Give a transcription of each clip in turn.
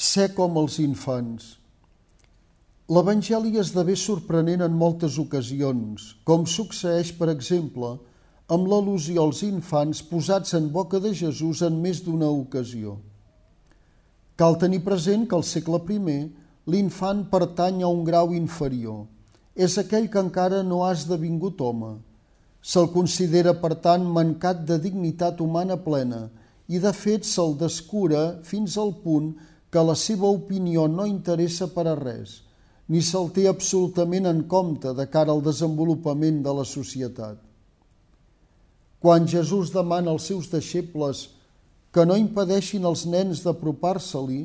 Ser com els infants. L'Evangeli esdevé sorprenent en moltes ocasions, com succeeix, per exemple, amb l'al·lusió als infants posats en boca de Jesús en més d'una ocasió. Cal tenir present que al segle I l'infant pertany a un grau inferior. És aquell que encara no ha esdevingut home. Se'l considera, per tant, mancat de dignitat humana plena i, de fet, se'l descura fins al punt que la seva opinió no interessa per a res, ni se'l té absolutament en compte de cara al desenvolupament de la societat. Quan Jesús demana als seus deixebles que no impedeixin als nens d'apropar-se-li,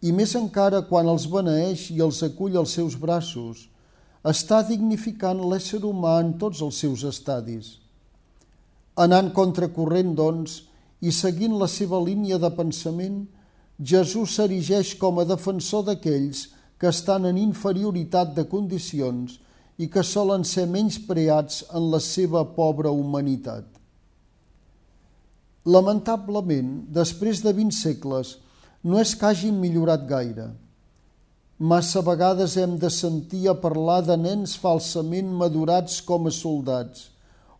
i més encara quan els beneeix i els acull als seus braços, està dignificant l'ésser humà en tots els seus estadis. Anant contracorrent, doncs, i seguint la seva línia de pensament, Jesús s'erigeix com a defensor d'aquells que estan en inferioritat de condicions i que solen ser menys preats en la seva pobra humanitat. Lamentablement, després de 20 segles, no és que hagin millorat gaire. Massa vegades hem de sentir a parlar de nens falsament madurats com a soldats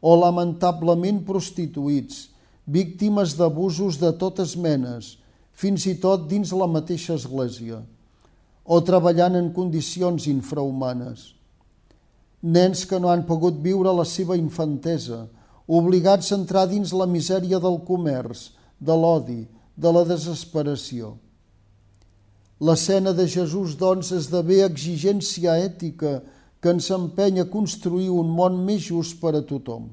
o lamentablement prostituïts, víctimes d'abusos de totes menes, fins i tot dins la mateixa església, o treballant en condicions infrahumanes. Nens que no han pogut viure la seva infantesa, obligats a entrar dins la misèria del comerç, de l'odi, de la desesperació. L'escena de Jesús, doncs, esdevé exigència ètica que ens empenya a construir un món més just per a tothom.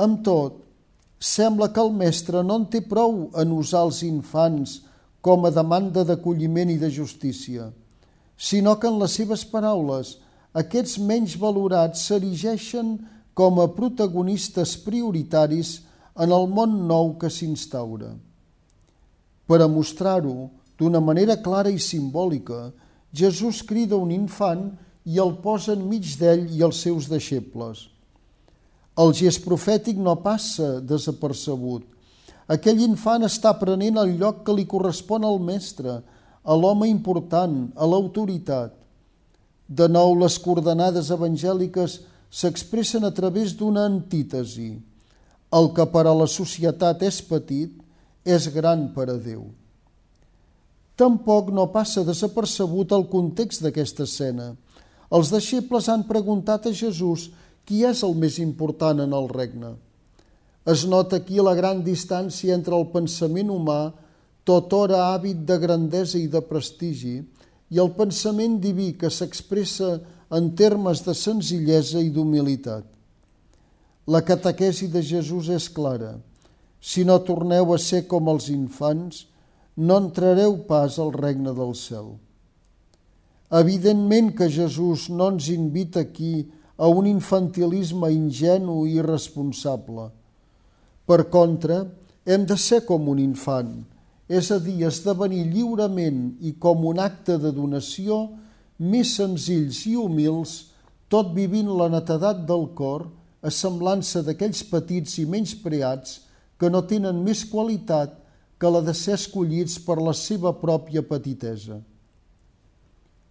Amb tot, sembla que el mestre no en té prou en usar els infants com a demanda d'acolliment i de justícia, sinó que en les seves paraules aquests menys valorats s'erigeixen com a protagonistes prioritaris en el món nou que s'instaura. Per a mostrar-ho d'una manera clara i simbòlica, Jesús crida un infant i el posa enmig d'ell i els seus deixebles – el gest profètic no passa desapercebut. Aquell infant està prenent el lloc que li correspon al mestre, a l'home important, a l'autoritat. De nou, les coordenades evangèliques s'expressen a través d'una antítesi. El que per a la societat és petit, és gran per a Déu. Tampoc no passa desapercebut el context d'aquesta escena. Els deixebles han preguntat a Jesús qui és el més important en el regne? Es nota aquí la gran distància entre el pensament humà, tot hora hàbit de grandesa i de prestigi, i el pensament diví que s'expressa en termes de senzillesa i d'humilitat. La catequesi de Jesús és clara. Si no torneu a ser com els infants, no entrareu pas al regne del cel. Evidentment que Jesús no ens invita aquí a un infantilisme ingenu i irresponsable. Per contra, hem de ser com un infant, és a dir, esdevenir lliurement i com un acte de donació més senzills i humils, tot vivint la netedat del cor, a semblança d'aquells petits i menys preats que no tenen més qualitat que la de ser escollits per la seva pròpia petitesa.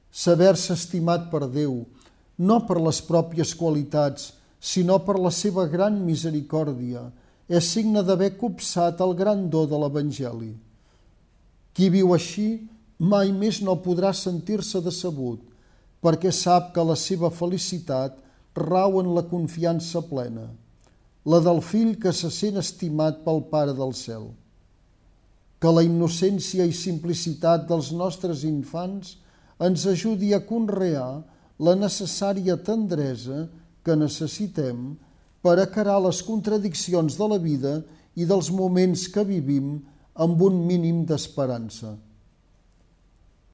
Saber-se estimat per Déu, no per les pròpies qualitats, sinó per la seva gran misericòrdia, és signe d'haver copsat el gran do de l'Evangeli. Qui viu així mai més no podrà sentir-se decebut, perquè sap que la seva felicitat rau en la confiança plena, la del fill que se sent estimat pel Pare del cel. Que la innocència i simplicitat dels nostres infants ens ajudi a conrear la necessària tendresa que necessitem per acarar les contradiccions de la vida i dels moments que vivim amb un mínim d'esperança.